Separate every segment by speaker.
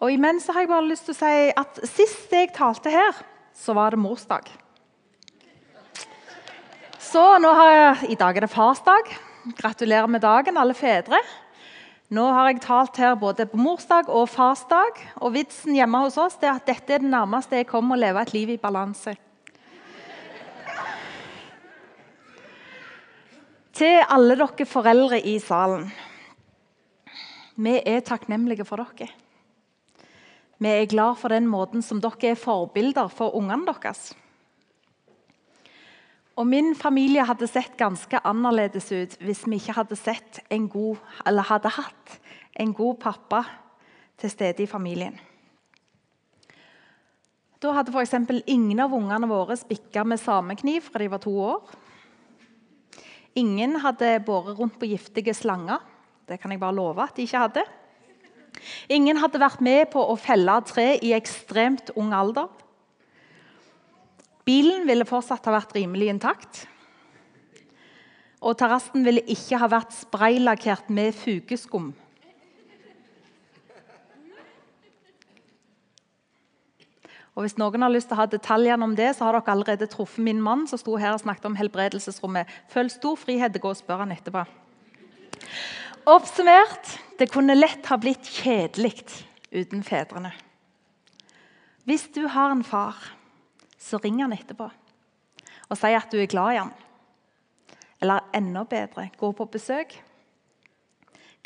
Speaker 1: Og imens har jeg bare lyst til å si at sist jeg talte her, så var det morsdag. Så nå har jeg, I dag er det farsdag. Gratulerer med dagen, alle fedre. Nå har jeg talt her både på morsdag og farsdag. Og vitsen hjemme hos oss er at dette er det nærmeste jeg kommer å leve et liv i balanse. Til alle dere foreldre i salen. Vi er takknemlige for dere. Vi er glad for den måten som dere er forbilder for ungene deres. Og Min familie hadde sett ganske annerledes ut hvis vi ikke hadde, god, hadde hatt en god pappa til stede i familien. Da hadde f.eks. ingen av ungene våre spikka med samekniv fra de var to år. Ingen hadde båret rundt på giftige slanger. Det kan jeg bare love at de ikke hadde. Ingen hadde vært med på å felle tre i ekstremt ung alder. Bilen ville fortsatt ha vært rimelig intakt. Og terrassen ville ikke ha vært spraylakkert med fugeskum. Og Hvis noen har lyst til å ha detaljene om det, så har dere allerede truffet min mann som sto her og snakket om helbredelsesrommet. Føl stor frihet til å gå og spørre han etterpå. Oppsummert det kunne lett ha blitt kjedelig uten fedrene. Hvis du har en far, så ring han etterpå og si at du er glad i han. Eller enda bedre gå på besøk.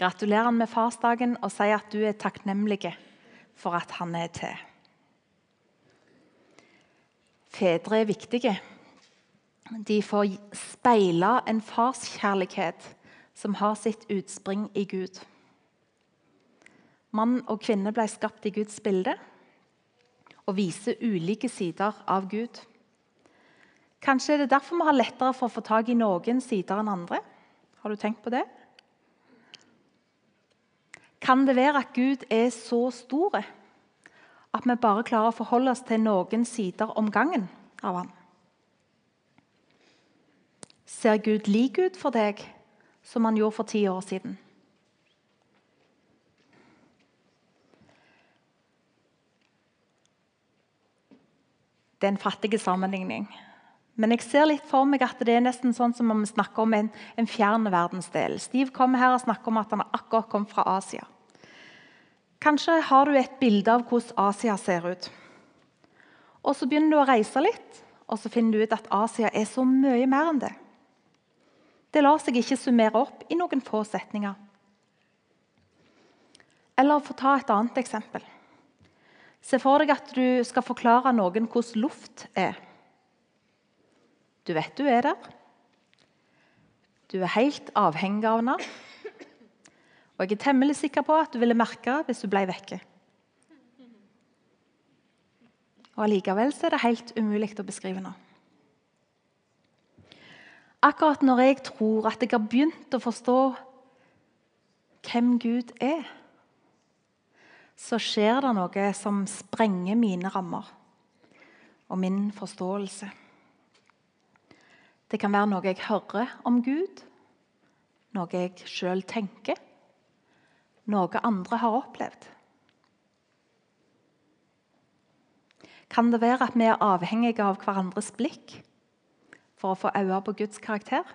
Speaker 1: Gratulerer han med farsdagen og si at du er takknemlig for at han er til. Fedre er viktige. De får speile en farskjærlighet som har sitt utspring i Gud. Mann og kvinne ble skapt i Guds bilde og viser ulike sider av Gud. Kanskje er det derfor vi har lettere for å få tak i noen sider enn andre? Har du tenkt på det? Kan det være at Gud er så stor at vi bare klarer å forholde oss til noen sider om gangen av han? Ser Gud lik ut for deg som han gjorde for ti år siden? Det er en fattig sammenligning. Men jeg ser litt for meg at det er nesten sånn som om vi snakker om en, en fjern verdensdel. Steve kommer her og snakker om at han akkurat kom fra Asia. Kanskje har du et bilde av hvordan Asia ser ut. Og Så begynner du å reise litt, og så finner du ut at Asia er så mye mer enn det. Det lar seg ikke summere opp i noen få setninger. Eller for å ta et annet eksempel. Se for deg at du skal forklare noen hvordan luft er. Du vet du er der. Du er helt avhengig av den. Og jeg er temmelig sikker på at du ville merke hvis du ble vekke. Og Allikevel er det helt umulig å beskrive noe. Akkurat når jeg tror at jeg har begynt å forstå hvem Gud er, så skjer det noe som sprenger mine rammer og min forståelse. Det kan være noe jeg hører om Gud, noe jeg sjøl tenker, noe andre har opplevd. Kan det være at vi er avhengige av hverandres blikk? For å få øye på Guds karakter?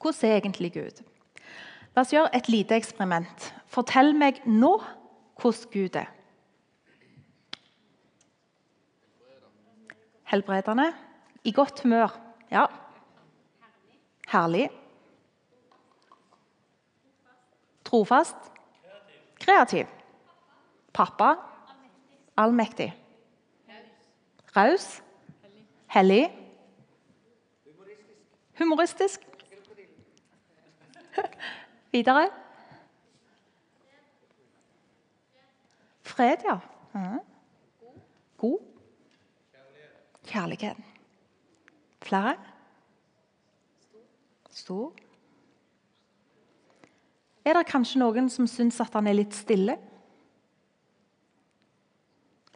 Speaker 1: Hvordan er egentlig Gud? La oss gjøre et lite eksperiment. Fortell meg nå hvordan Gud er. Helbredende. I godt humør. Ja. Herlig. Trofast. Kreativ. Pappa. Allmektig. Raus. Hellig. Humoristisk. Videre. Fred, ja. God. Kjærlighet. Flere? Stor. Er det kanskje noen som syns at han er litt stille?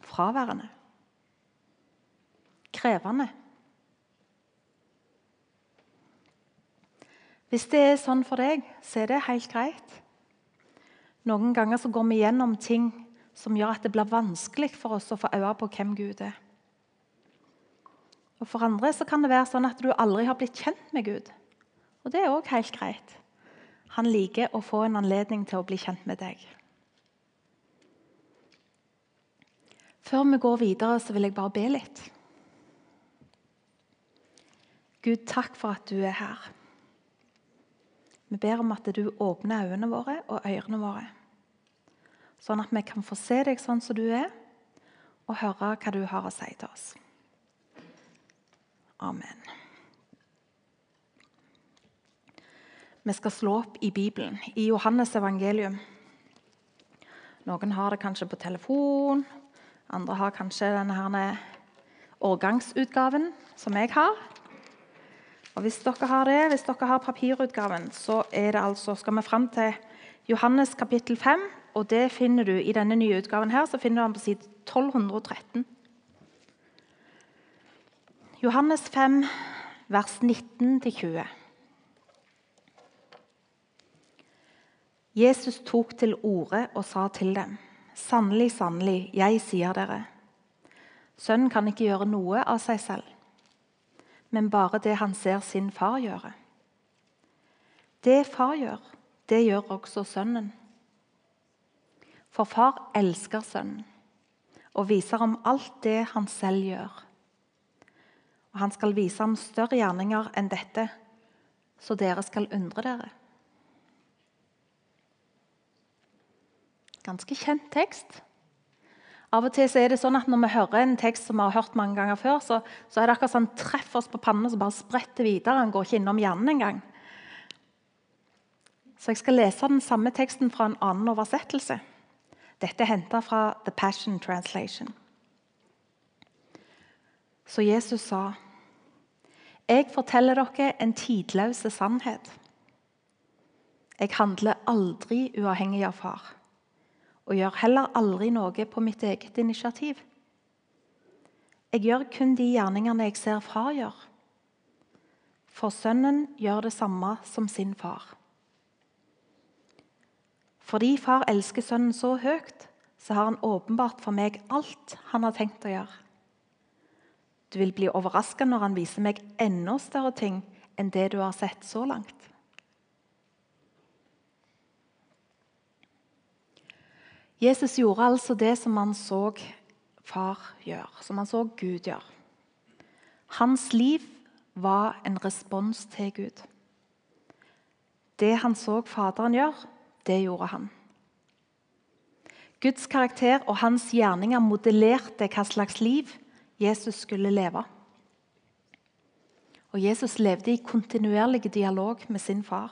Speaker 1: Fraværende krevende. Hvis det er sånn for deg, så er det helt greit. Noen ganger så går vi gjennom ting som gjør at det blir vanskelig for oss å få øye på hvem Gud er. Og For andre så kan det være sånn at du aldri har blitt kjent med Gud. Og det er òg helt greit. Han liker å få en anledning til å bli kjent med deg. Før vi går videre, så vil jeg bare be litt. Gud, takk for at du er her. Vi ber om at du åpner øynene våre og ørene våre, sånn at vi kan få se deg sånn som du er, og høre hva du har å si til oss. Amen. Vi skal slå opp i Bibelen, i Johannes evangelium. Noen har det kanskje på telefon, andre har kanskje denne årgangsutgaven som jeg har. Og Hvis dere har det, hvis dere har papirutgaven, så er det altså, skal vi fram til Johannes kapittel 5. Og det finner du i denne nye utgaven her, så finner du den på side 1213. Johannes 5, vers 19-20. Jesus tok til orde og sa til dem.: Sannelig, sannelig, jeg sier dere. Sønnen kan ikke gjøre noe av seg selv men bare det han ser sin far gjøre. Det far gjør, det gjør også sønnen. For far elsker sønnen og viser ham alt det han selv gjør. Og han skal vise ham større gjerninger enn dette, så dere skal undre dere. Ganske kjent tekst. Av og til er det sånn at Når vi hører en tekst som vi har hørt mange ganger før, så, så er det akkurat sånn treffer oss på pannen og så bare spretter videre. Han går ikke innom hjernen engang. Så jeg skal lese den samme teksten fra en annen oversettelse. Dette er henta fra The Passion Translation. Så Jesus sa, 'Jeg forteller dere en tidløs sannhet.' 'Jeg handler aldri uavhengig av far.' Og gjør heller aldri noe på mitt eget initiativ. Jeg gjør kun de gjerningene jeg ser far gjør. For sønnen gjør det samme som sin far. Fordi far elsker sønnen så høyt, så har han åpenbart for meg alt han har tenkt å gjøre. Du vil bli overraska når han viser meg enda større ting enn det du har sett så langt. Jesus gjorde altså det som han så far gjøre, som han så Gud gjøre. Hans liv var en respons til Gud. Det han så Faderen gjøre, det gjorde han. Guds karakter og hans gjerninger modellerte hva slags liv Jesus skulle leve. Og Jesus levde i kontinuerlig dialog med sin far.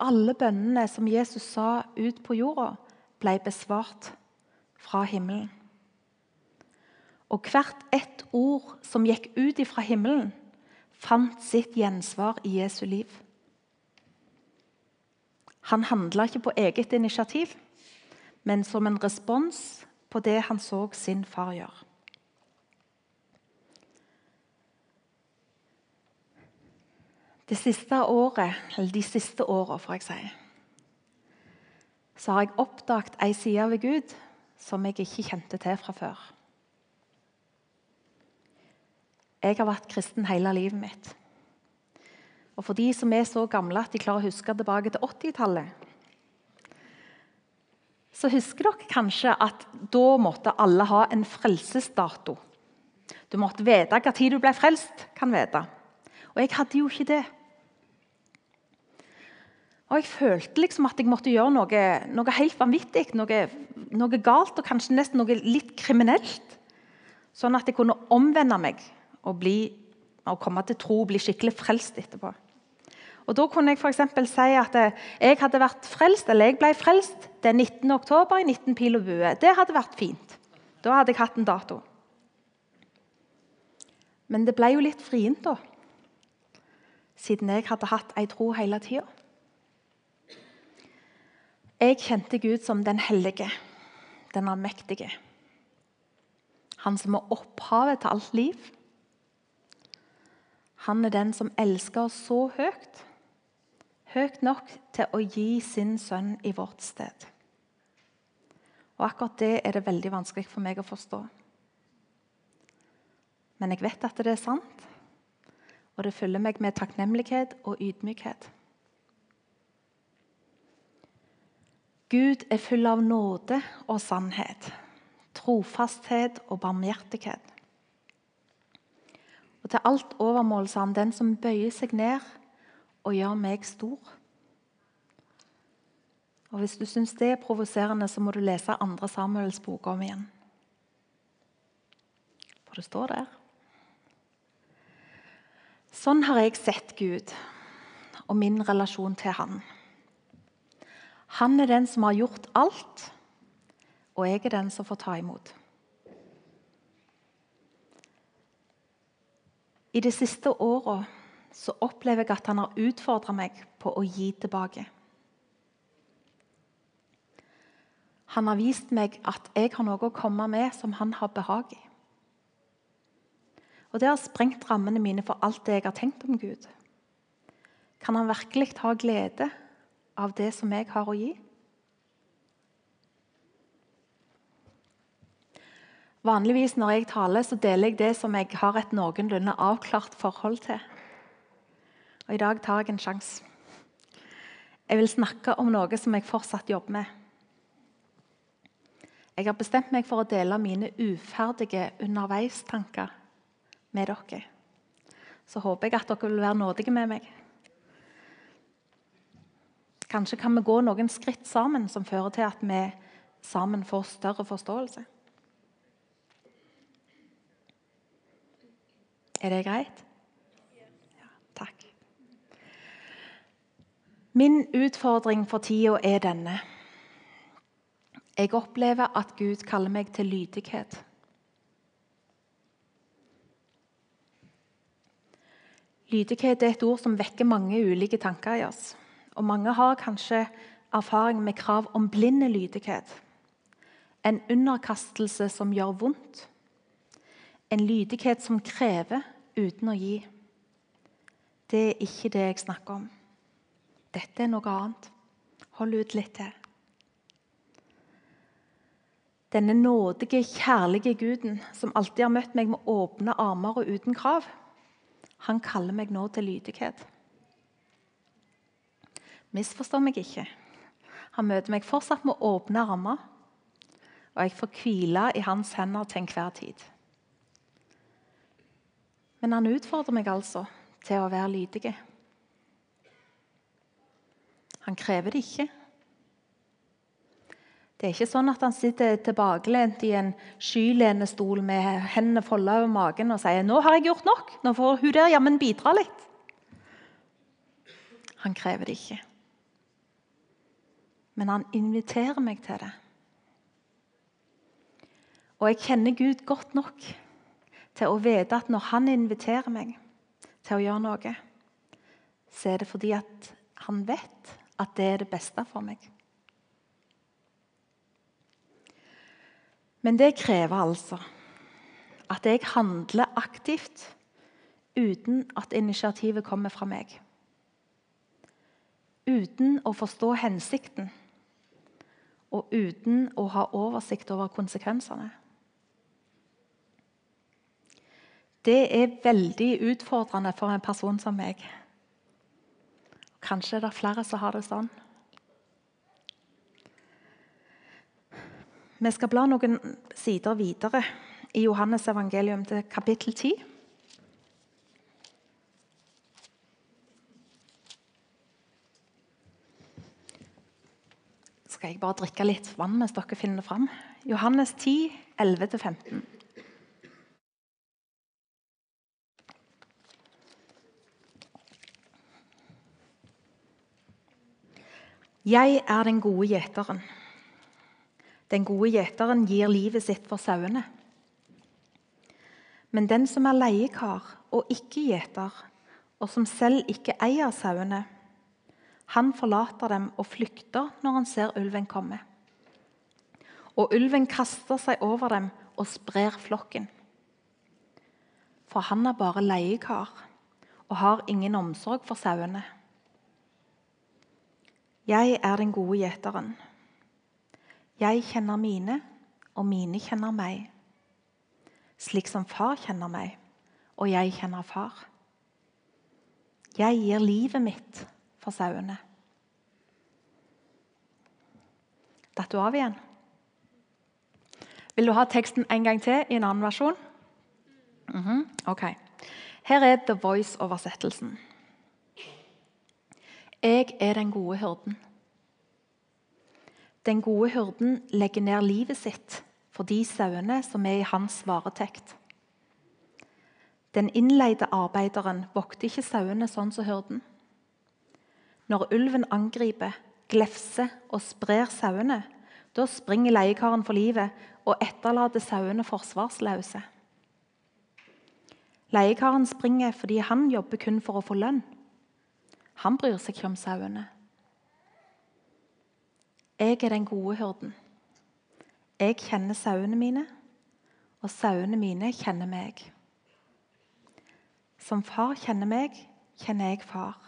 Speaker 1: Alle bønnene som Jesus sa ut på jorda, ble besvart fra himmelen. Og hvert ett ord som gikk ut fra himmelen, fant sitt gjensvar i Jesu liv. Han handla ikke på eget initiativ, men som en respons på det han så sin far gjøre. Det siste året, eller de siste åra, får jeg si, så har jeg oppdaget ei side ved Gud som jeg ikke kjente til fra før. Jeg har vært kristen hele livet mitt. Og For de som er så gamle at de klarer å huske tilbake til 80-tallet, så husker dere kanskje at da måtte alle ha en frelsesdato. Du måtte vite når du ble frelst. kan vite. Og jeg hadde jo ikke det. Og Jeg følte liksom at jeg måtte gjøre noe, noe helt vanvittig, noe, noe, galt og kanskje nesten noe litt kriminelt. Sånn at jeg kunne omvende meg og, bli, og komme til tro og bli skikkelig frelst etterpå. Og Da kunne jeg for si at jeg hadde vært frelst, eller jeg ble frelst den 19. oktober i 19 pil og bue. Det hadde vært fint. Da hadde jeg hatt en dato. Men det ble jo litt vrient, da. Siden jeg hadde hatt ei tro hele tida. Jeg kjente Gud som den hellige, den allmektige. Han som er opphavet til alt liv. Han er den som elsker oss så høyt høyt nok til å gi sin sønn i vårt sted. Og Akkurat det er det veldig vanskelig for meg å forstå. Men jeg vet at det er sant, og det fyller meg med takknemlighet og ydmykhet. Gud er full av nåde og sannhet, trofasthet og barmhjertighet. Og til alt overmål sa han den som bøyer seg ned og gjør meg stor. Og Hvis du syns det er provoserende, så må du lese andre Samuels bok om igjen. For det står der. Sånn har jeg sett Gud og min relasjon til Han. Han er den som har gjort alt, og jeg er den som får ta imot. I de siste åra opplever jeg at han har utfordra meg på å gi tilbake. Han har vist meg at jeg har noe å komme med som han har behag i. Og Det har sprengt rammene mine for alt det jeg har tenkt om Gud. Kan han virkelig ha glede av det som jeg har å gi? Vanligvis når jeg taler, så deler jeg det som jeg har et noenlunde avklart forhold til. Og I dag tar jeg en sjanse. Jeg vil snakke om noe som jeg fortsatt jobber med. Jeg har bestemt meg for å dele mine uferdige underveistanker med dere. Så håper jeg at dere vil være nådige med meg. Kanskje kan vi gå noen skritt sammen som fører til at vi sammen får større forståelse. Er det greit? Ja, takk. Min utfordring for tida er denne. Jeg opplever at Gud kaller meg til lydighet. Lydighet er et ord som vekker mange ulike tanker i oss. Og Mange har kanskje erfaring med krav om blind lydighet. En underkastelse som gjør vondt en lydighet som krever uten å gi. Det er ikke det jeg snakker om. Dette er noe annet. Hold ut litt til. Denne nådige, kjærlige Guden som alltid har møtt meg med åpne armer og uten krav, han kaller meg nå til lydighet. Misforstå meg ikke. Han møter meg fortsatt med åpne armer, og jeg får hvile i hans hender til enhver tid. Men han utfordrer meg altså til å være lydig. Han krever det ikke. Det er ikke sånn at han sitter tilbakelent i en skylenestol med hendene folda over magen og sier 'Nå har jeg gjort nok. Nå får hun der jammen bidra litt.' Han krever det ikke. Men han inviterer meg til det. Og jeg kjenner Gud godt nok til å vite at når han inviterer meg til å gjøre noe, så er det fordi at han vet at det er det beste for meg. Men det krever altså at jeg handler aktivt uten at initiativet kommer fra meg. Uten å forstå hensikten og uten å ha oversikt over konsekvensene. Det er veldig utfordrende for en person som meg. Kanskje er det flere som har det sånn. Vi skal bla noen sider videre i Johannes evangelium til kapittel 10. Skal jeg bare drikke litt vann mens dere finner det fram? Johannes 10, 11-15. Jeg er den gode gjeteren. Den gode gjeteren gir livet sitt for sauene. Men den som er leiekar og ikke gjeter, og som selv ikke eier sauene, han forlater dem og flykter når han ser ulven komme. Og ulven kaster seg over dem og sprer flokken. For han er bare leiekar og har ingen omsorg for sauene. Jeg er den gode gjeteren. Jeg kjenner mine, og mine kjenner meg. Slik som far kjenner meg, og jeg kjenner far. Jeg gir livet mitt for sauene. Datt du av igjen? Vil du ha teksten en gang til i en annen versjon? Mm -hmm. Ok. Her er The Voice-oversettelsen. Jeg er den gode hyrden. Den gode hyrden legger ned livet sitt for de sauene som er i hans varetekt. Den innleide arbeideren vokter ikke sauene sånn som hyrden. Når ulven angriper, glefser og sprer sauene, da springer leiekaren for livet og etterlater sauene forsvarsløse. Leiekaren springer fordi han jobber kun for å få lønn. Han bryr seg ikke om sauene. Jeg er den gode hyrden. Jeg kjenner sauene mine, og sauene mine kjenner meg. Som far kjenner meg, kjenner jeg far.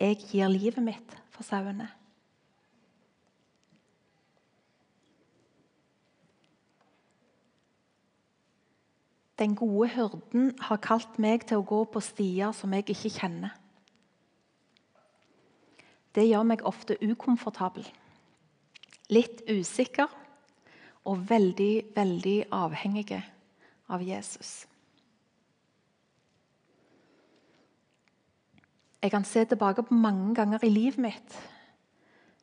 Speaker 1: Jeg gir livet mitt for sauene. Den gode hyrden har kalt meg til å gå på stier som jeg ikke kjenner. Det gjør meg ofte ukomfortabel, litt usikker og veldig, veldig avhengig av Jesus. Jeg kan se tilbake på mange ganger i livet mitt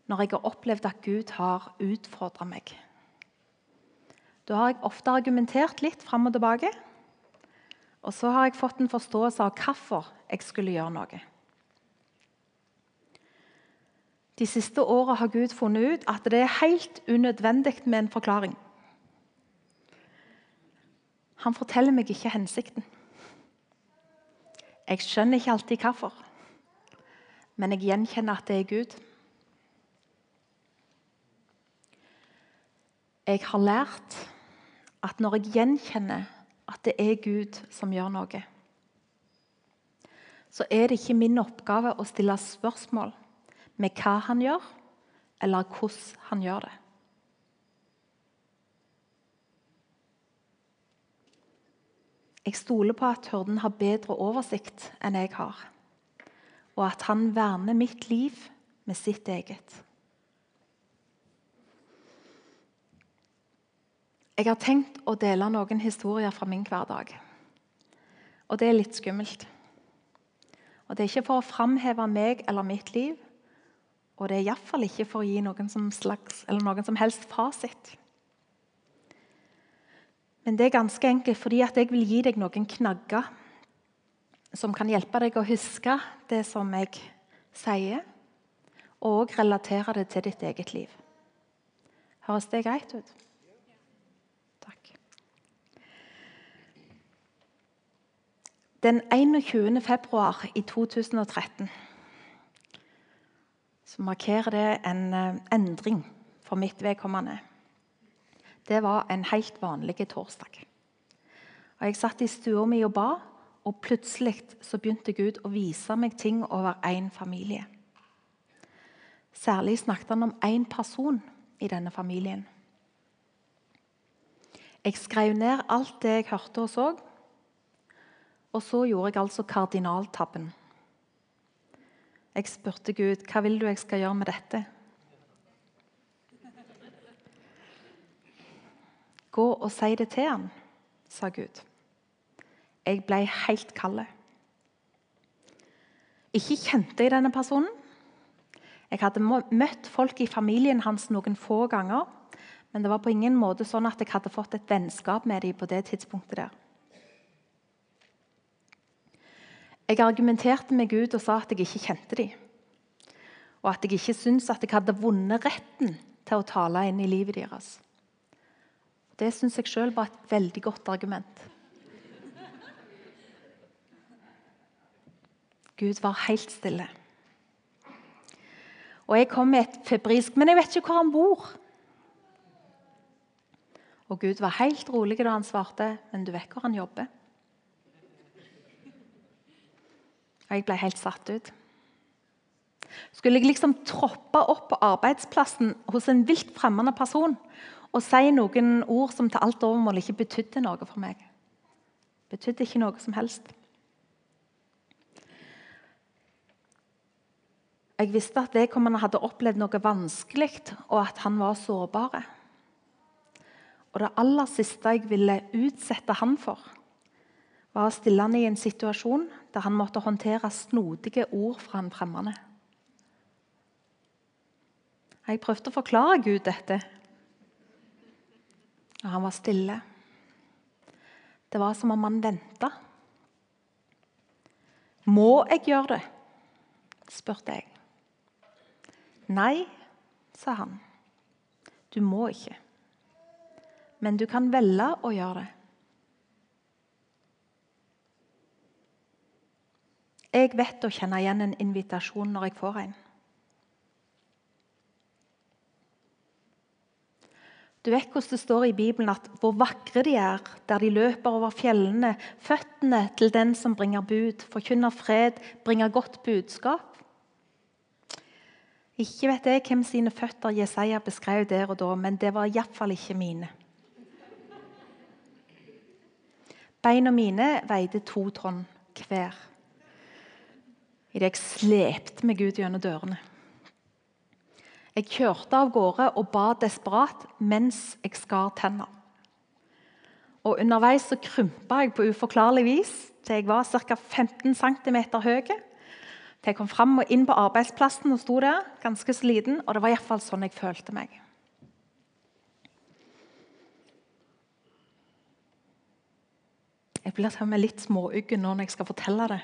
Speaker 1: når jeg har opplevd at Gud har utfordra meg. Da har jeg ofte argumentert litt fram og tilbake. Og så har jeg fått en forståelse av hvorfor jeg skulle gjøre noe. De siste åra har Gud funnet ut at det er helt unødvendig med en forklaring. Han forteller meg ikke hensikten. Jeg skjønner ikke alltid hvorfor, men jeg gjenkjenner at det er Gud. Jeg har lært at når jeg gjenkjenner at det er Gud som gjør noe, så er det ikke min oppgave å stille spørsmål med hva han gjør, eller hvordan han gjør det. Jeg stoler på at hyrden har bedre oversikt enn jeg har, og at han verner mitt liv med sitt eget. Jeg har tenkt å dele noen historier fra min hverdag. Og det er litt skummelt. Og Det er ikke for å framheve meg eller mitt liv, og det er iallfall ikke for å gi noen som, slags, noen som helst fasit. Men det er ganske enkelt fordi at jeg vil gi deg noen knagger som kan hjelpe deg å huske det som jeg sier, og relatere det til ditt eget liv. Høres det greit ut? Takk. Den 21. februar i 2013 så markerer det en eh, endring for mitt vedkommende. Det var en helt vanlig torsdag. Og Jeg satt i stua mi og ba, og plutselig så begynte Gud å vise meg ting over én familie. Særlig snakket han om én person i denne familien. Jeg skrev ned alt det jeg hørte og så, og så gjorde jeg altså kardinaltabben. Jeg spurte Gud hva vil du jeg skal gjøre med dette. Gå og si det til han, sa Gud. Jeg ble helt kald. Ikke kjente jeg denne personen. Jeg hadde møtt folk i familien hans noen få ganger, men det var på ingen måte sånn at jeg hadde fått et vennskap med dem på det tidspunktet. der. Jeg argumenterte med Gud og sa at jeg ikke kjente dem. Og at jeg ikke syntes at jeg hadde vunnet retten til å tale inn i livet deres. Det syns jeg sjøl var et veldig godt argument. Gud var helt stille. Og jeg kom med et febrilsk 'Men jeg vet ikke hvor han bor'. Og Gud var helt rolig da han svarte, 'Men du vet hvor han jobber'. Og jeg ble helt satt ut. Skulle jeg liksom troppe opp på arbeidsplassen hos en vilt fremmed person og si noen ord som til alt overmål ikke betydde noe for meg? Betydde ikke noe som helst. Jeg visste at vedkommende hadde opplevd noe vanskelig, og at han var sårbar. Og det aller siste jeg ville utsette han for, var å stille han i en situasjon der han måtte håndtere snodige ord fra en fremmede. Jeg prøvde å forklare Gud dette, og han var stille. Det var som om han venta. Må jeg gjøre det? spurte jeg. Nei, sa han. Du må ikke. Men du kan velge å gjøre det. Jeg vet å kjenne igjen en invitasjon når jeg får en. Du vet hvordan det står i Bibelen at hvor vakre de er, der de løper over fjellene, føttene til den som bringer bud, forkynner fred, bringer godt budskap. Ikke vet jeg hvem sine føtter Jesaja beskrev der og da, men det var iallfall ikke mine. Beina mine veide to tonn hver idet jeg slepte meg ut gjennom dørene. Jeg kjørte av gårde og ba desperat mens jeg skar tenner. Og Underveis så krympa jeg på uforklarlig vis til jeg var ca. 15 cm høy til jeg kom fram og inn på arbeidsplassen og sto der, ganske sliten. Og det var iallfall sånn jeg følte meg. Jeg blir til og med litt småuggen nå når jeg skal fortelle det.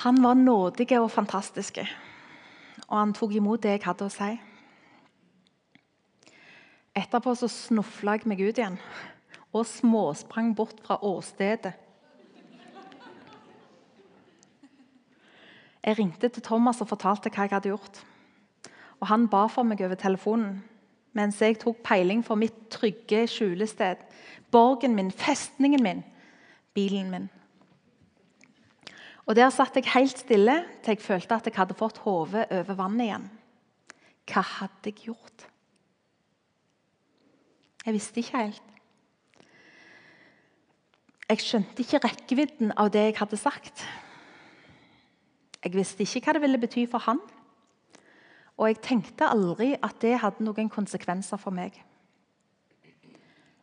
Speaker 1: Han var nådig og fantastisk, og han tok imot det jeg hadde å si. Etterpå så snufla jeg meg ut igjen og småsprang bort fra åstedet Jeg ringte til Thomas og fortalte hva jeg hadde gjort. Og Han ba for meg over telefonen mens jeg tok peiling for mitt trygge skjulested. Borgen min, festningen min, bilen min. Og Der satt jeg helt stille til jeg følte at jeg hadde fått hodet over vannet igjen. Hva hadde jeg gjort? Jeg visste ikke helt. Jeg skjønte ikke rekkevidden av det jeg hadde sagt. Jeg visste ikke hva det ville bety for han. Og jeg tenkte aldri at det hadde noen konsekvenser for meg.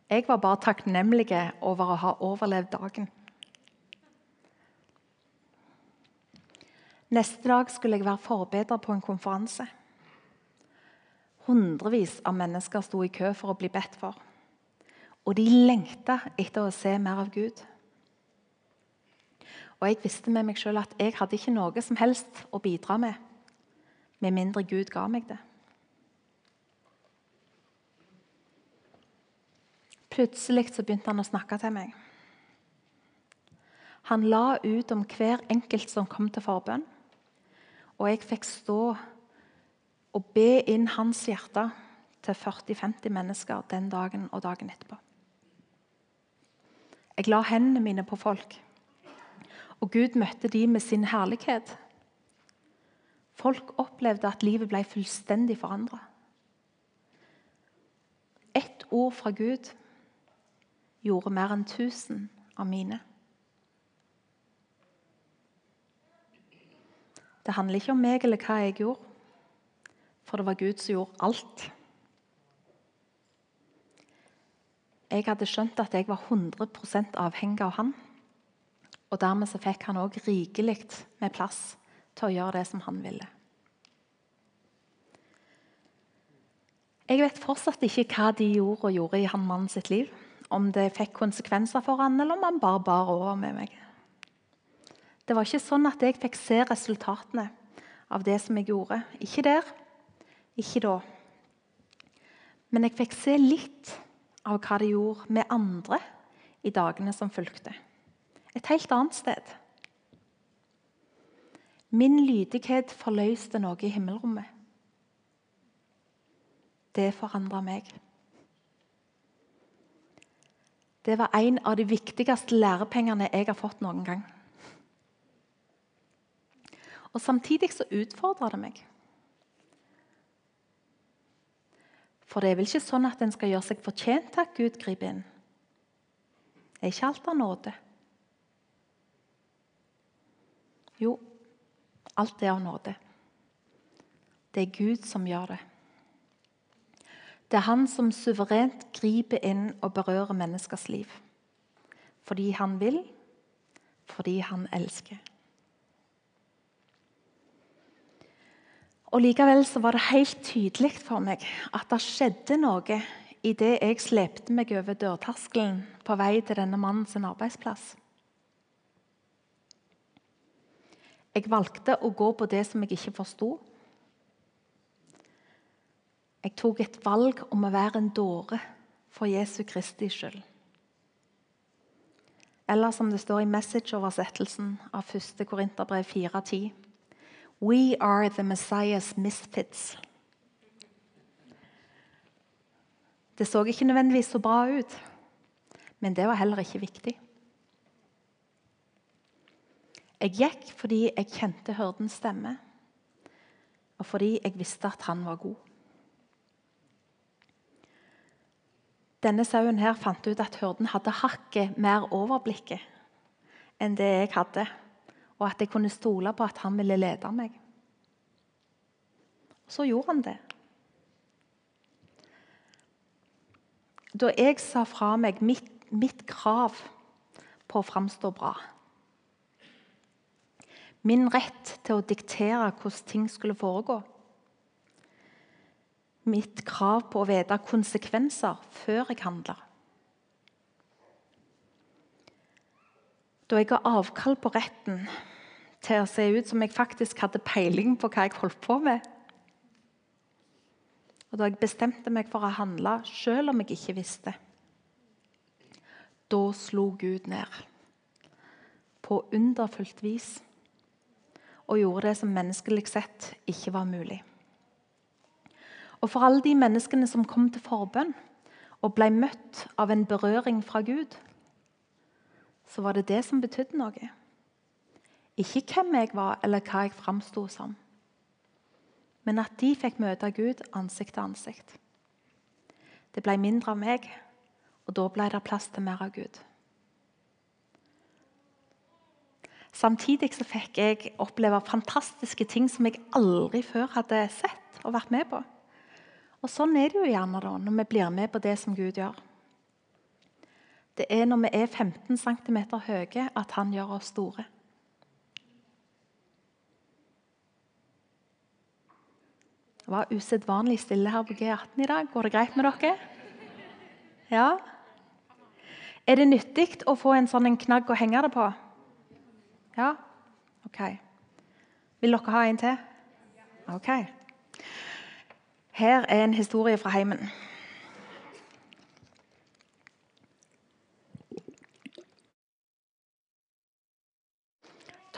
Speaker 1: Jeg var bare takknemlig over å ha overlevd dagen. Neste dag skulle jeg være forbeder på en konferanse. Hundrevis av mennesker sto i kø for å bli bedt for. Og de lengta etter å se mer av Gud. Og jeg visste med meg sjøl at jeg hadde ikke noe som helst å bidra med, med mindre Gud ga meg det. Plutselig så begynte han å snakke til meg. Han la ut om hver enkelt som kom til forbønn. Og jeg fikk stå og be inn hans hjerte til 40-50 mennesker den dagen og dagen etterpå. Jeg la hendene mine på folk. Og Gud møtte de med sin herlighet. Folk opplevde at livet ble fullstendig forandra. Ett ord fra Gud gjorde mer enn tusen av mine. Det handler ikke om meg eller hva jeg gjorde, for det var Gud som gjorde alt. Jeg hadde skjønt at jeg var 100% avhengig av Han. Og dermed så fikk han òg rikelig med plass til å gjøre det som han ville. Jeg vet fortsatt ikke hva de gjorde og gjorde i han mannen sitt liv. Om det fikk konsekvenser for han, eller om han bare bar over med meg. Det var ikke sånn at jeg fikk se resultatene av det som jeg gjorde. Ikke der, ikke da. Men jeg fikk se litt av hva det gjorde med andre i dagene som fulgte et helt annet sted. Min lydighet forløste noe i himmelrommet. Det forandra meg. Det var en av de viktigste lærepengene jeg har fått noen gang. Og Samtidig så utfordrer det meg. For det er vel ikke sånn at en skal gjøre seg fortjent til at Gud griper inn. Er ikke alt av nåde. Jo, alt er av nåde. Det er Gud som gjør det. Det er han som suverent griper inn og berører menneskers liv. Fordi han vil, fordi han elsker. Og Likevel så var det helt tydelig for meg at det skjedde noe idet jeg slepte meg over dørterskelen på vei til denne mannens arbeidsplass. Jeg valgte å gå på det som jeg ikke forsto. Jeg tok et valg om å være en dåre for Jesu Kristi skyld. Eller som det står i message-oversettelsen av 1. Korinterbrev 4.10.: We are the Messiah's misfits. Det så ikke nødvendigvis så bra ut, men det var heller ikke viktig. Jeg gikk fordi jeg kjente hyrdens stemme, og fordi jeg visste at han var god. Denne sauen her fant ut at hyrden hadde hakket mer overblikket enn det jeg hadde, og at jeg kunne stole på at han ville lede meg. Så gjorde han det. Da jeg sa fra meg mitt, mitt krav på å framstå bra Min rett til å diktere hvordan ting skulle foregå mitt krav på å vite konsekvenser før jeg handler. Da jeg ga avkall på retten til å se ut som jeg faktisk hadde peiling på hva jeg holdt på med, og da jeg bestemte meg for å handle selv om jeg ikke visste, da slo Gud ned på underfullt vis og gjorde det som menneskelig sett ikke var mulig. Og for alle de menneskene som kom til forbønn og ble møtt av en berøring fra Gud, så var det det som betydde noe. Ikke hvem jeg var, eller hva jeg framsto som, men at de fikk møte Gud ansikt til ansikt. Det ble mindre av meg, og da ble det plass til mer av Gud. Samtidig så fikk jeg oppleve fantastiske ting som jeg aldri før hadde sett og vært med på. Og Sånn er det jo gjerne da, når vi blir med på det som Gud gjør. Det er når vi er 15 cm høye, at han gjør oss store. Det var usedvanlig stille her på G18 i dag. Går det greit med dere? Ja? Er det nyttig å få en sånn knagg å henge det på? Ja? OK. Vil dere ha en til? OK. Her er en historie fra heimen.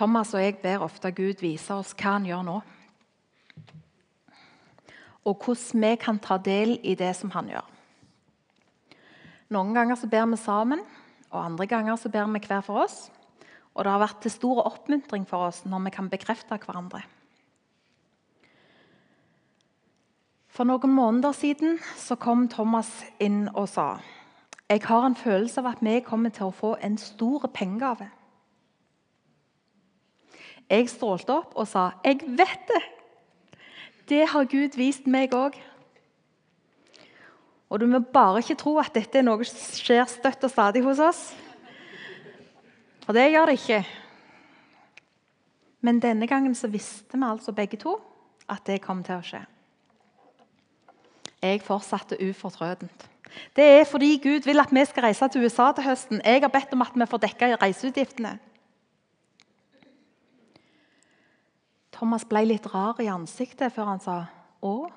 Speaker 1: Thomas og jeg ber ofte Gud vise oss hva han gjør nå. Og hvordan vi kan ta del i det som han gjør. Noen ganger så ber vi sammen, og andre ganger så ber vi hver for oss. Og det har vært til stor oppmuntring for oss når vi kan bekrefte hverandre. For noen måneder siden så kom Thomas inn og sa jeg har en følelse av at vi kommer til å få en stor pengegave. Jeg strålte opp og sa jeg vet det! Det har Gud vist meg òg. Og du må bare ikke tro at dette er noe som skjer støtt og stadig hos oss. For det gjør det ikke. Men denne gangen så visste vi altså begge to at det kom til å skje. Jeg fortsatte ufortrødent. Det er fordi Gud vil at vi skal reise til USA til høsten. Jeg har bedt om at vi får dekka reiseutgiftene. Thomas ble litt rar i ansiktet før han sa å.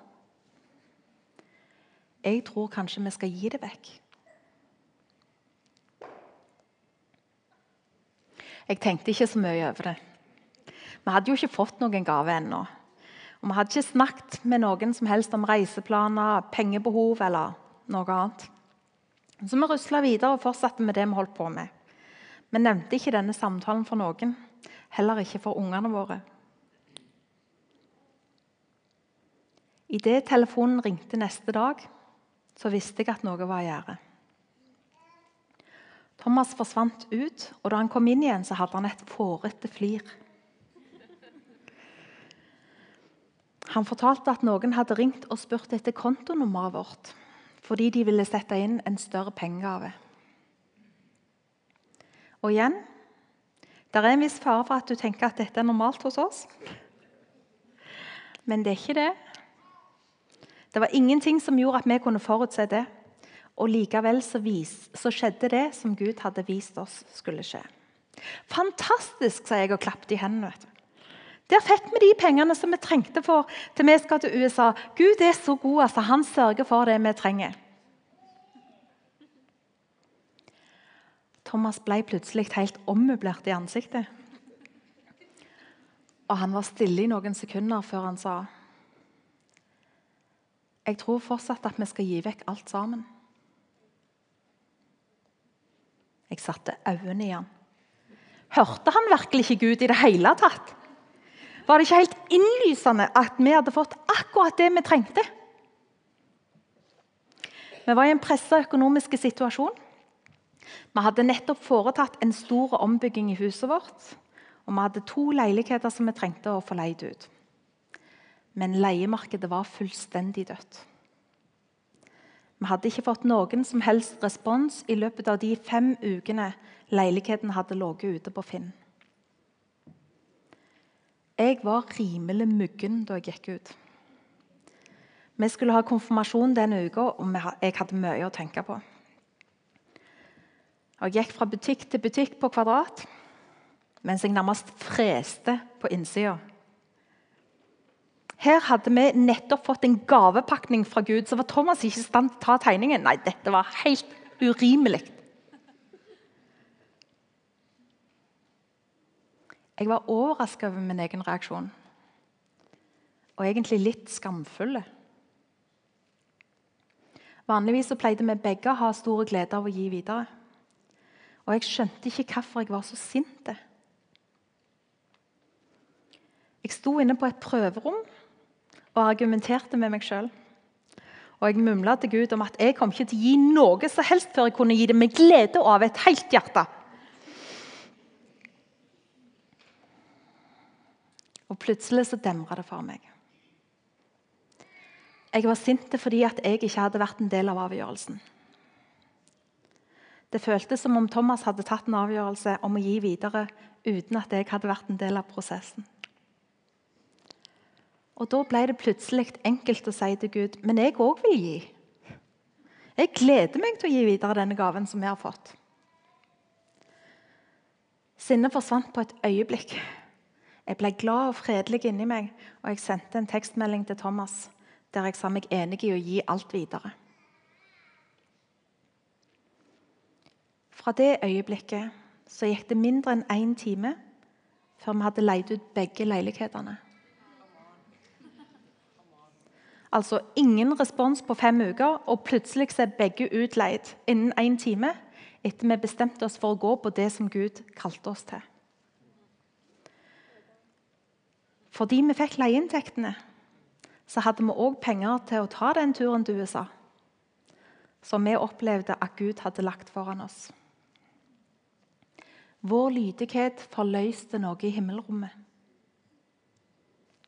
Speaker 1: Jeg tror kanskje vi skal gi det vekk. Jeg tenkte ikke så mye over det. Vi hadde jo ikke fått noen gave ennå. Og Vi hadde ikke snakket med noen som helst om reiseplaner, pengebehov eller noe annet. Så vi rusla videre og fortsatte med det vi holdt på med. Vi nevnte ikke denne samtalen for noen, heller ikke for ungene våre. Idet telefonen ringte neste dag, så visste jeg at noe var i gjære. Thomas forsvant ut, og da han kom inn igjen, så hadde han et fårete flir. Han fortalte at noen hadde ringt og spurt etter kontonummeret vårt fordi de ville sette inn en større pengegave. Og igjen det er en viss fare for at du tenker at dette er normalt hos oss. Men det er ikke det. Det var ingenting som gjorde at vi kunne forutse det. Og likevel så, vis, så skjedde det som Gud hadde vist oss skulle skje. Fantastisk, sa jeg og klappet i hendene. vet du. Der fikk vi de pengene som vi trengte for til vi skal til USA. Gud er så god, altså. Han sørger for det vi trenger. Thomas ble plutselig helt ommøblert i ansiktet. Og han var stille i noen sekunder før han sa Jeg tror fortsatt at vi skal gi vekk alt sammen. Jeg satte øynene i han. Hørte han virkelig ikke Gud i det hele tatt? Var det ikke helt innlysende at vi hadde fått akkurat det vi trengte? Vi var i en pressa økonomisk situasjon. Vi hadde nettopp foretatt en stor ombygging i huset vårt. Og vi hadde to leiligheter som vi trengte å få leid ut. Men leiemarkedet var fullstendig dødt. Vi hadde ikke fått noen som helst respons i løpet av de fem ukene leiligheten hadde ligget ute på Finn. Jeg var rimelig muggen da jeg gikk ut. Vi skulle ha konfirmasjon denne uka, og jeg hadde mye å tenke på. Jeg gikk fra butikk til butikk på Kvadrat mens jeg nærmest freste på innsida. Her hadde vi nettopp fått en gavepakning fra Gud, så var Thomas ikke i stand til å ta tegningen. Nei, dette var helt urimelig. Jeg var overraska over min egen reaksjon, og egentlig litt skamfull. Vanligvis så pleide vi begge å ha stor glede av å gi videre. Og jeg skjønte ikke hvorfor jeg var så sint. Jeg sto inne på et prøverom og argumenterte med meg sjøl. Og jeg mumla til Gud om at jeg kom ikke til å gi noe som helst før jeg kunne gi det med glede og av et helt hjerte. Og plutselig så demra det for meg. Jeg var sint fordi at jeg ikke hadde vært en del av avgjørelsen. Det føltes som om Thomas hadde tatt en avgjørelse om å gi videre uten at jeg hadde vært en del av prosessen. Og Da ble det plutselig enkelt å si til Gud men jeg òg vil gi. Jeg gleder meg til å gi videre denne gaven som vi har fått. Sinnet forsvant på et øyeblikk. Jeg ble glad og fredelig inni meg, og jeg sendte en tekstmelding til Thomas der jeg sa meg enig i å gi alt videre. Fra det øyeblikket så gikk det mindre enn én time før vi hadde leid ut begge leilighetene. Altså ingen respons på fem uker, og plutselig er begge utleid innen én time etter vi bestemte oss for å gå på det som Gud kalte oss til. Fordi vi fikk leieinntektene, så hadde vi òg penger til å ta den turen til USA. Som vi opplevde at Gud hadde lagt foran oss. Vår lydighet forløste noe i himmelrommet.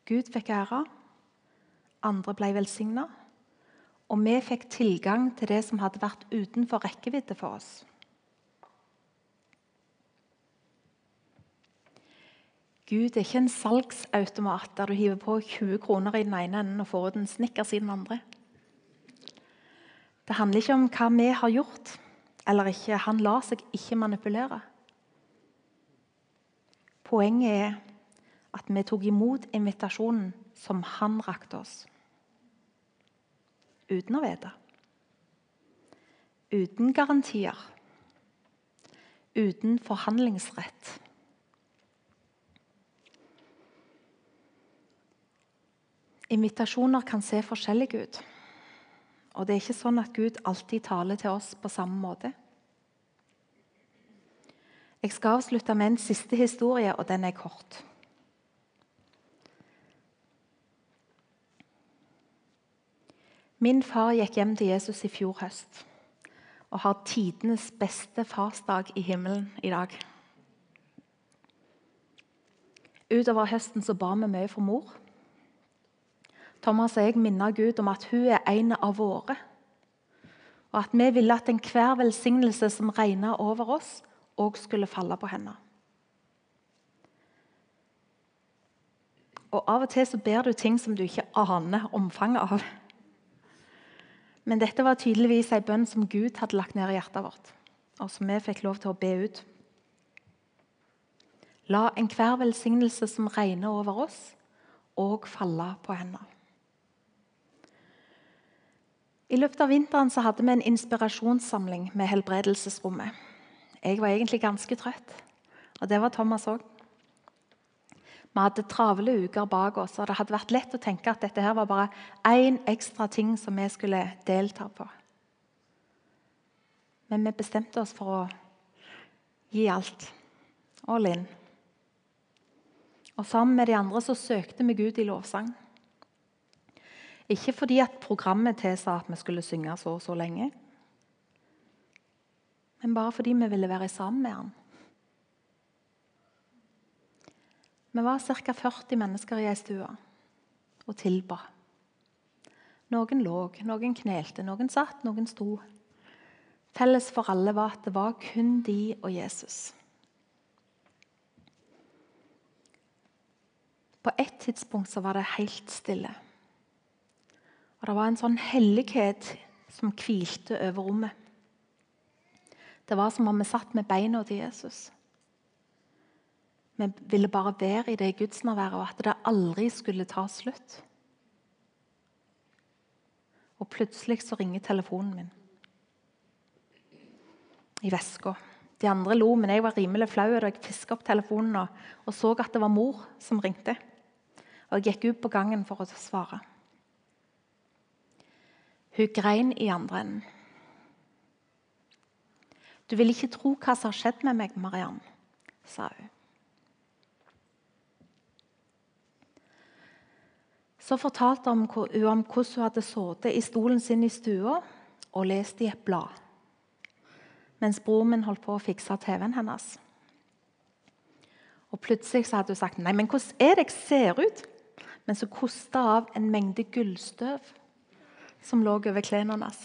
Speaker 1: Gud fikk ære, andre ble velsigna, og vi fikk tilgang til det som hadde vært utenfor rekkevidde for oss. Gud er ikke en salgsautomat der du hiver på 20 kroner i den ene enden og får ut en snickers i den andre. Det handler ikke om hva vi har gjort eller ikke. Han lar seg ikke manipulere. Poenget er at vi tok imot invitasjonen som han rakte oss. Uten å vite. Uten garantier. Uten forhandlingsrett. Invitasjoner kan se forskjellige ut. Og det er ikke sånn at Gud alltid taler til oss på samme måte. Jeg skal avslutte med en siste historie, og den er kort. Min far gikk hjem til Jesus i fjor høst og har tidenes beste farsdag i himmelen i dag. Utover høsten så ba vi mye for mor. Thomas og jeg minner Gud om at hun er en av våre. Og at vi ville at enhver velsignelse som regna over oss, òg skulle falle på henne. Og Av og til så ber du ting som du ikke aner omfanget av. Men dette var tydeligvis en bønn som Gud hadde lagt ned i hjertet vårt, og som vi fikk lov til å be ut. La enhver velsignelse som regner over oss, òg falle på henne. I løpet av vinteren så hadde vi en inspirasjonssamling med Helbredelsesrommet. Jeg var egentlig ganske trøtt, og det var Thomas òg. Vi hadde travle uker bak oss, og det hadde vært lett å tenke at dette her var bare én ekstra ting som vi skulle delta på. Men vi bestemte oss for å gi alt. All in. Og sammen med de andre så søkte vi Gud i lovsang. Ikke fordi at programmet tilsa at vi skulle synge så og så lenge, men bare fordi vi ville være sammen med han. Vi var ca. 40 mennesker i ei stue og tilba. Noen lå, noen knelte, noen satt, noen sto. Felles for alle var at det var kun de og Jesus. På et tidspunkt så var det helt stille. Og Det var en sånn hellighet som hvilte over rommet. Det var som om vi satt med beina til Jesus. Vi ville bare være i det gudsnærværet, og at det aldri skulle ta slutt. Og plutselig så ringer telefonen min. I veska. De andre lo, men jeg var rimelig flau da jeg fiska opp telefonen og, så at det var mor som ringte. Og Jeg gikk ut på gangen for å svare. Hun grein i andre enden. Du vil ikke tro hva som har skjedd med meg, Mariann, sa hun. Så fortalte hun om hvordan hun hadde sittet i stolen sin i stua og lest i et blad mens broren min holdt på å fikse TV-en hennes. Og Plutselig hadde hun sagt nei, men hvordan er det jeg ser ut? Mens hun kosta av en mengde gullstøv som lå over klærne hennes.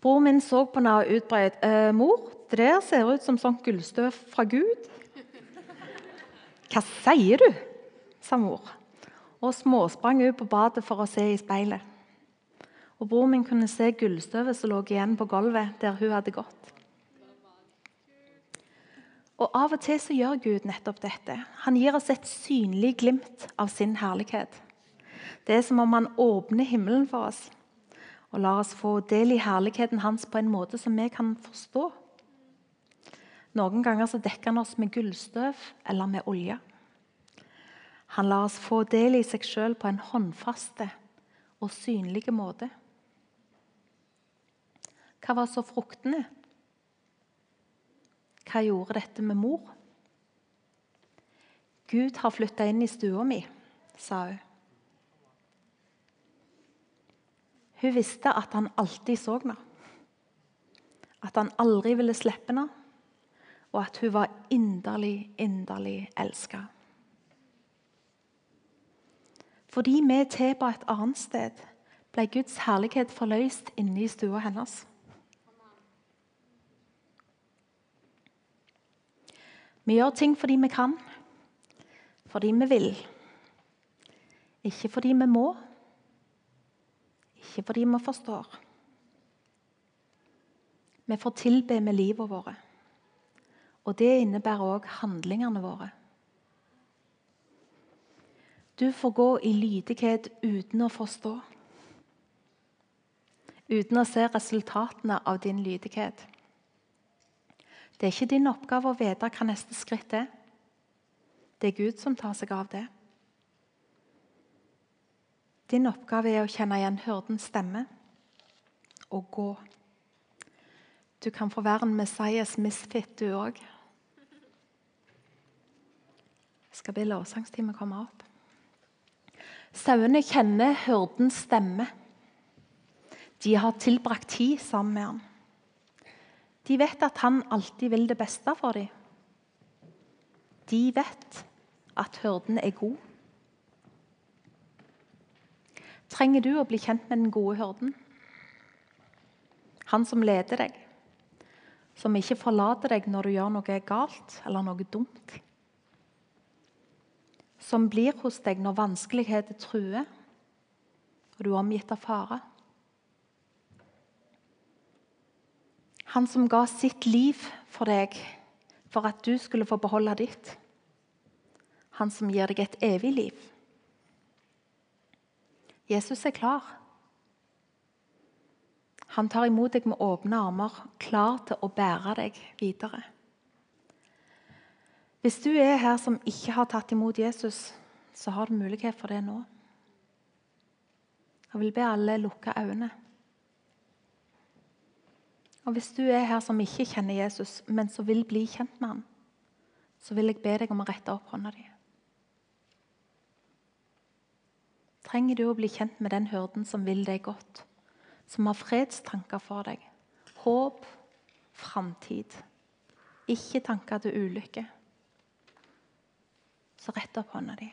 Speaker 1: Broren min så på henne og utbrøt «Eh, mor, det der ser ut som sånt gullstøv fra Gud. Hva sier du? sa mor og småsprang ut på badet for å se i speilet. Og Bror min kunne se gullstøvet som lå igjen på gulvet der hun hadde gått. Og Av og til så gjør Gud nettopp dette. Han gir oss et synlig glimt av sin herlighet. Det er som om han åpner himmelen for oss og lar oss få del i herligheten hans på en måte som vi kan forstå. Noen ganger så dekker han oss med gullstøv eller med olje. Han lar oss få del i seg sjøl på en håndfaste og synlig måte. Hva var så fruktene? Hva gjorde dette med mor? Gud har flytta inn i stua mi, sa hun. Hun visste at han alltid så henne. At han aldri ville slippe henne, og at hun var inderlig, inderlig elska. Fordi vi tilba et annet sted, ble Guds herlighet forløst inne i stua hennes. Vi gjør ting fordi vi kan, fordi vi vil. Ikke fordi vi må, ikke fordi vi forstår. Vi får tilbe med livet vårt. Og det innebærer òg handlingene våre. Du får gå i lydighet uten å forstå. Uten å se resultatene av din lydighet. Det er ikke din oppgave å vite hva neste skritt er. Det er Gud som tar seg av det. Din oppgave er å kjenne igjen hyrdens stemme og gå. Du kan få være en Messias misfit, du òg. Skal be lovsangstimen komme opp? Sauene kjenner hyrdens stemme. De har tilbrakt tid sammen med ham. De vet at han alltid vil det beste for dem. De vet at hyrden er god. Trenger du å bli kjent med den gode hyrden? Han som leder deg, som ikke forlater deg når du gjør noe galt eller noe dumt. Som blir hos deg når vanskeligheter truer og du er omgitt av fare. Han som ga sitt liv for deg for at du skulle få beholde ditt. Han som gir deg et evig liv. Jesus er klar. Han tar imot deg med åpne armer, klar til å bære deg videre. Hvis du er her som ikke har tatt imot Jesus, så har du mulighet for det nå. Jeg vil be alle lukke øynene. Og Hvis du er her som ikke kjenner Jesus, men som vil bli kjent med ham, så vil jeg be deg om å rette opp hånda di. Trenger du å bli kjent med den hyrden som vil deg godt? som har fredstanker for deg. Håp, framtid. Ikke tanker til ulykke. Så rett opp hånda di.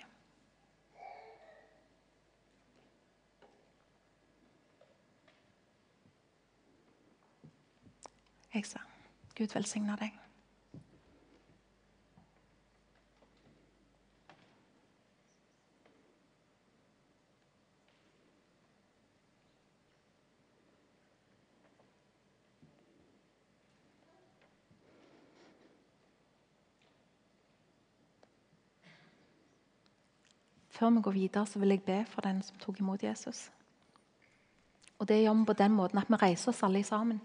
Speaker 1: Jeg sa Gud velsigne deg. Før vi går videre, så vil jeg be for den som tok imot Jesus. Og Det gjør vi på den måten at vi reiser oss alle sammen.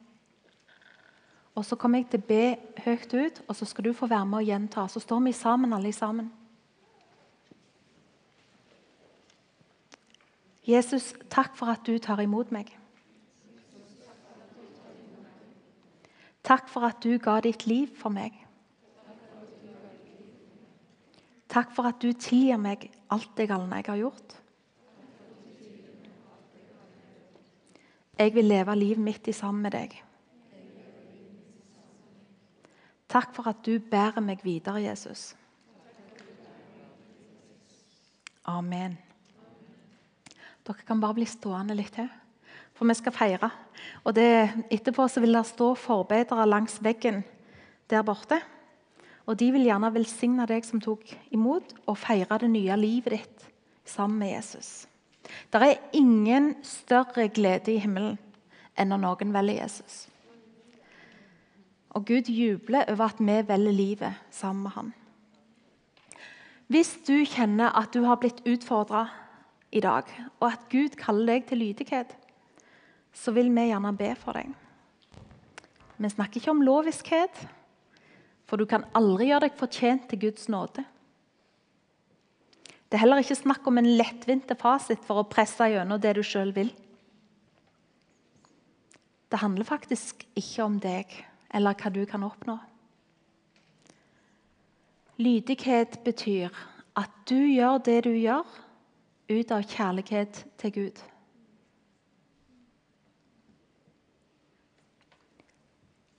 Speaker 1: Og Så kommer jeg til å be høyt ut, og så skal du få være med og gjenta. Så står vi sammen, alle sammen. Jesus, takk for at du tar imot meg. Takk for at du ga ditt liv for meg. Takk for at du tilgir meg alt det galne jeg har gjort. Jeg vil leve livet mitt i sammen med deg. Takk for at du bærer meg videre, Jesus. Amen. Dere kan bare bli stående litt til, for vi skal feire. Og det, Etterpå vil det stå forbedere langs veggen der borte. Og de vil gjerne velsigne deg som tok imot, og feire det nye livet ditt sammen med Jesus. Det er ingen større glede i himmelen enn når noen velger Jesus. Og Gud jubler over at vi velger livet sammen med ham. Hvis du kjenner at du har blitt utfordra i dag, og at Gud kaller deg til lydighet, så vil vi gjerne be for deg. Vi snakker ikke om loviskhet. For du kan aldri gjøre deg fortjent til Guds nåde. Det er heller ikke snakk om en lettvinte fasit for å presse gjennom det du sjøl vil. Det handler faktisk ikke om deg eller hva du kan oppnå. Lydighet betyr at du gjør det du gjør, ut av kjærlighet til Gud.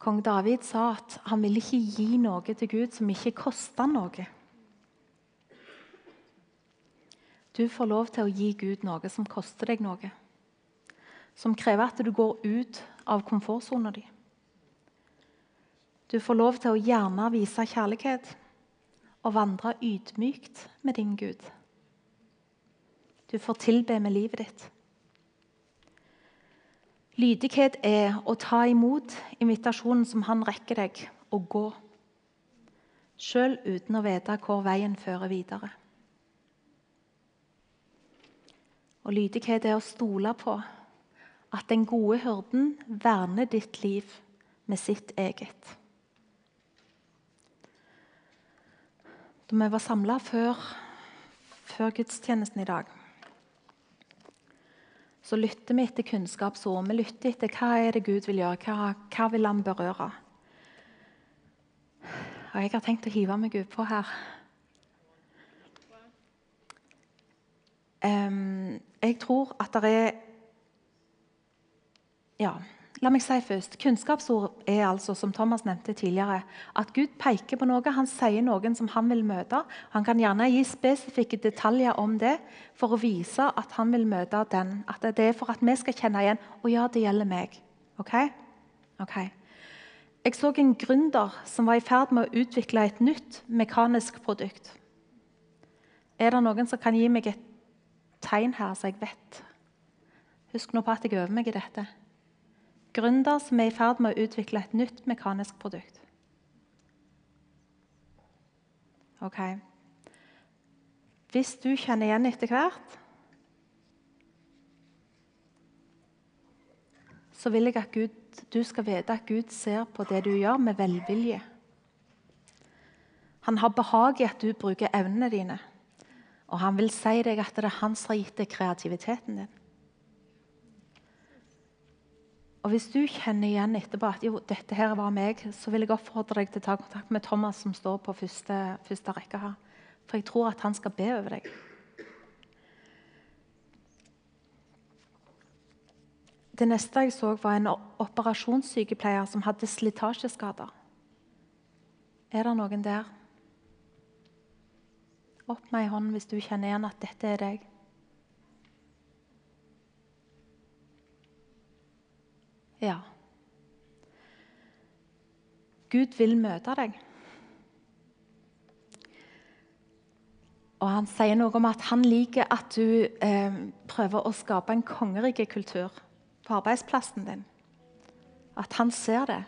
Speaker 1: Kong David sa at han ville ikke gi noe til Gud som ikke kosta noe. Du får lov til å gi Gud noe som koster deg noe. Som krever at du går ut av komfortsona di. Du får lov til å gjerne vise kjærlighet og vandre ydmykt med din Gud. Du får tilbe med livet ditt. Lydighet er å ta imot invitasjonen som han rekker deg, og gå. Sjøl uten å vite hvor veien fører videre. Og lydighet er å stole på at den gode hyrden verner ditt liv med sitt eget. Da vi var samla før, før gudstjenesten i dag så lytter vi etter kunnskapsord. Vi lytter etter hva er det Gud vil gjøre, hva, hva vil han berøre. Og jeg har tenkt å hive meg utpå her. Um, Jeg tror at det er Ja, la meg si først. Kunnskapsord er altså, som Thomas nevnte tidligere, at Gud peker på noe. Han sier noen som han vil møte. Han kan gjerne gi spesifikke detaljer om det for å vise at han vil møte den. At det er for at vi skal kjenne igjen og ja, det gjelder meg. Ok? Ok. Jeg så en gründer som var i ferd med å utvikle et nytt mekanisk produkt. Er det noen som kan gi meg et tegn her, så jeg vet? Husk nå på at jeg øver meg i dette gründer som er i ferd med å utvikle et nytt mekanisk produkt. Ok. Hvis du kjenner igjen etter hvert Så vil jeg at Gud, du skal vite at Gud ser på det du gjør, med velvilje. Han har behag i at du bruker evnene dine. Og han vil si deg at det er han som har gitt deg kreativiteten din. Og Hvis du kjenner igjen etterpå at jo, dette her var meg, så vil jeg oppfordre deg til å ta kontakt med Thomas, som står på første, første rekke her. For jeg tror at han skal be over deg. Det neste jeg så, var en operasjonssykepleier som hadde slitasjeskader. Er det noen der? Opp med ei hånd hvis du kjenner igjen at dette er deg. Ja. Gud vil møte deg. Og Han sier noe om at han liker at du eh, prøver å skape en kongerikekultur på arbeidsplassen din. At han ser det,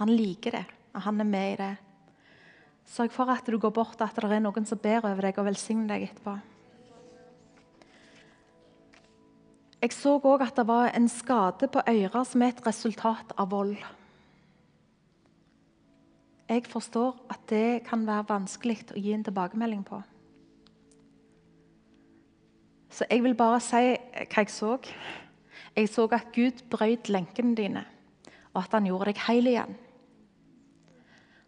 Speaker 1: han liker det, og han er med i det. Sørg for at du går bort, at det er noen som ber over deg og velsigner deg etterpå. Jeg så òg at det var en skade på øret som er et resultat av vold. Jeg forstår at det kan være vanskelig å gi en tilbakemelding på. Så jeg vil bare si hva jeg så. Jeg så at Gud brøt lenkene dine, og at han gjorde deg hel igjen.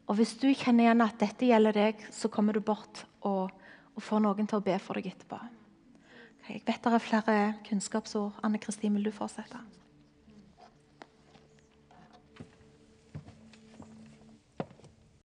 Speaker 1: Og Hvis du kjenner igjen at dette gjelder deg, så kommer du bort og, og får noen til å be for deg etterpå. Jeg vet det er flere kunnskapsord. Anne Kristin, vil du fortsette?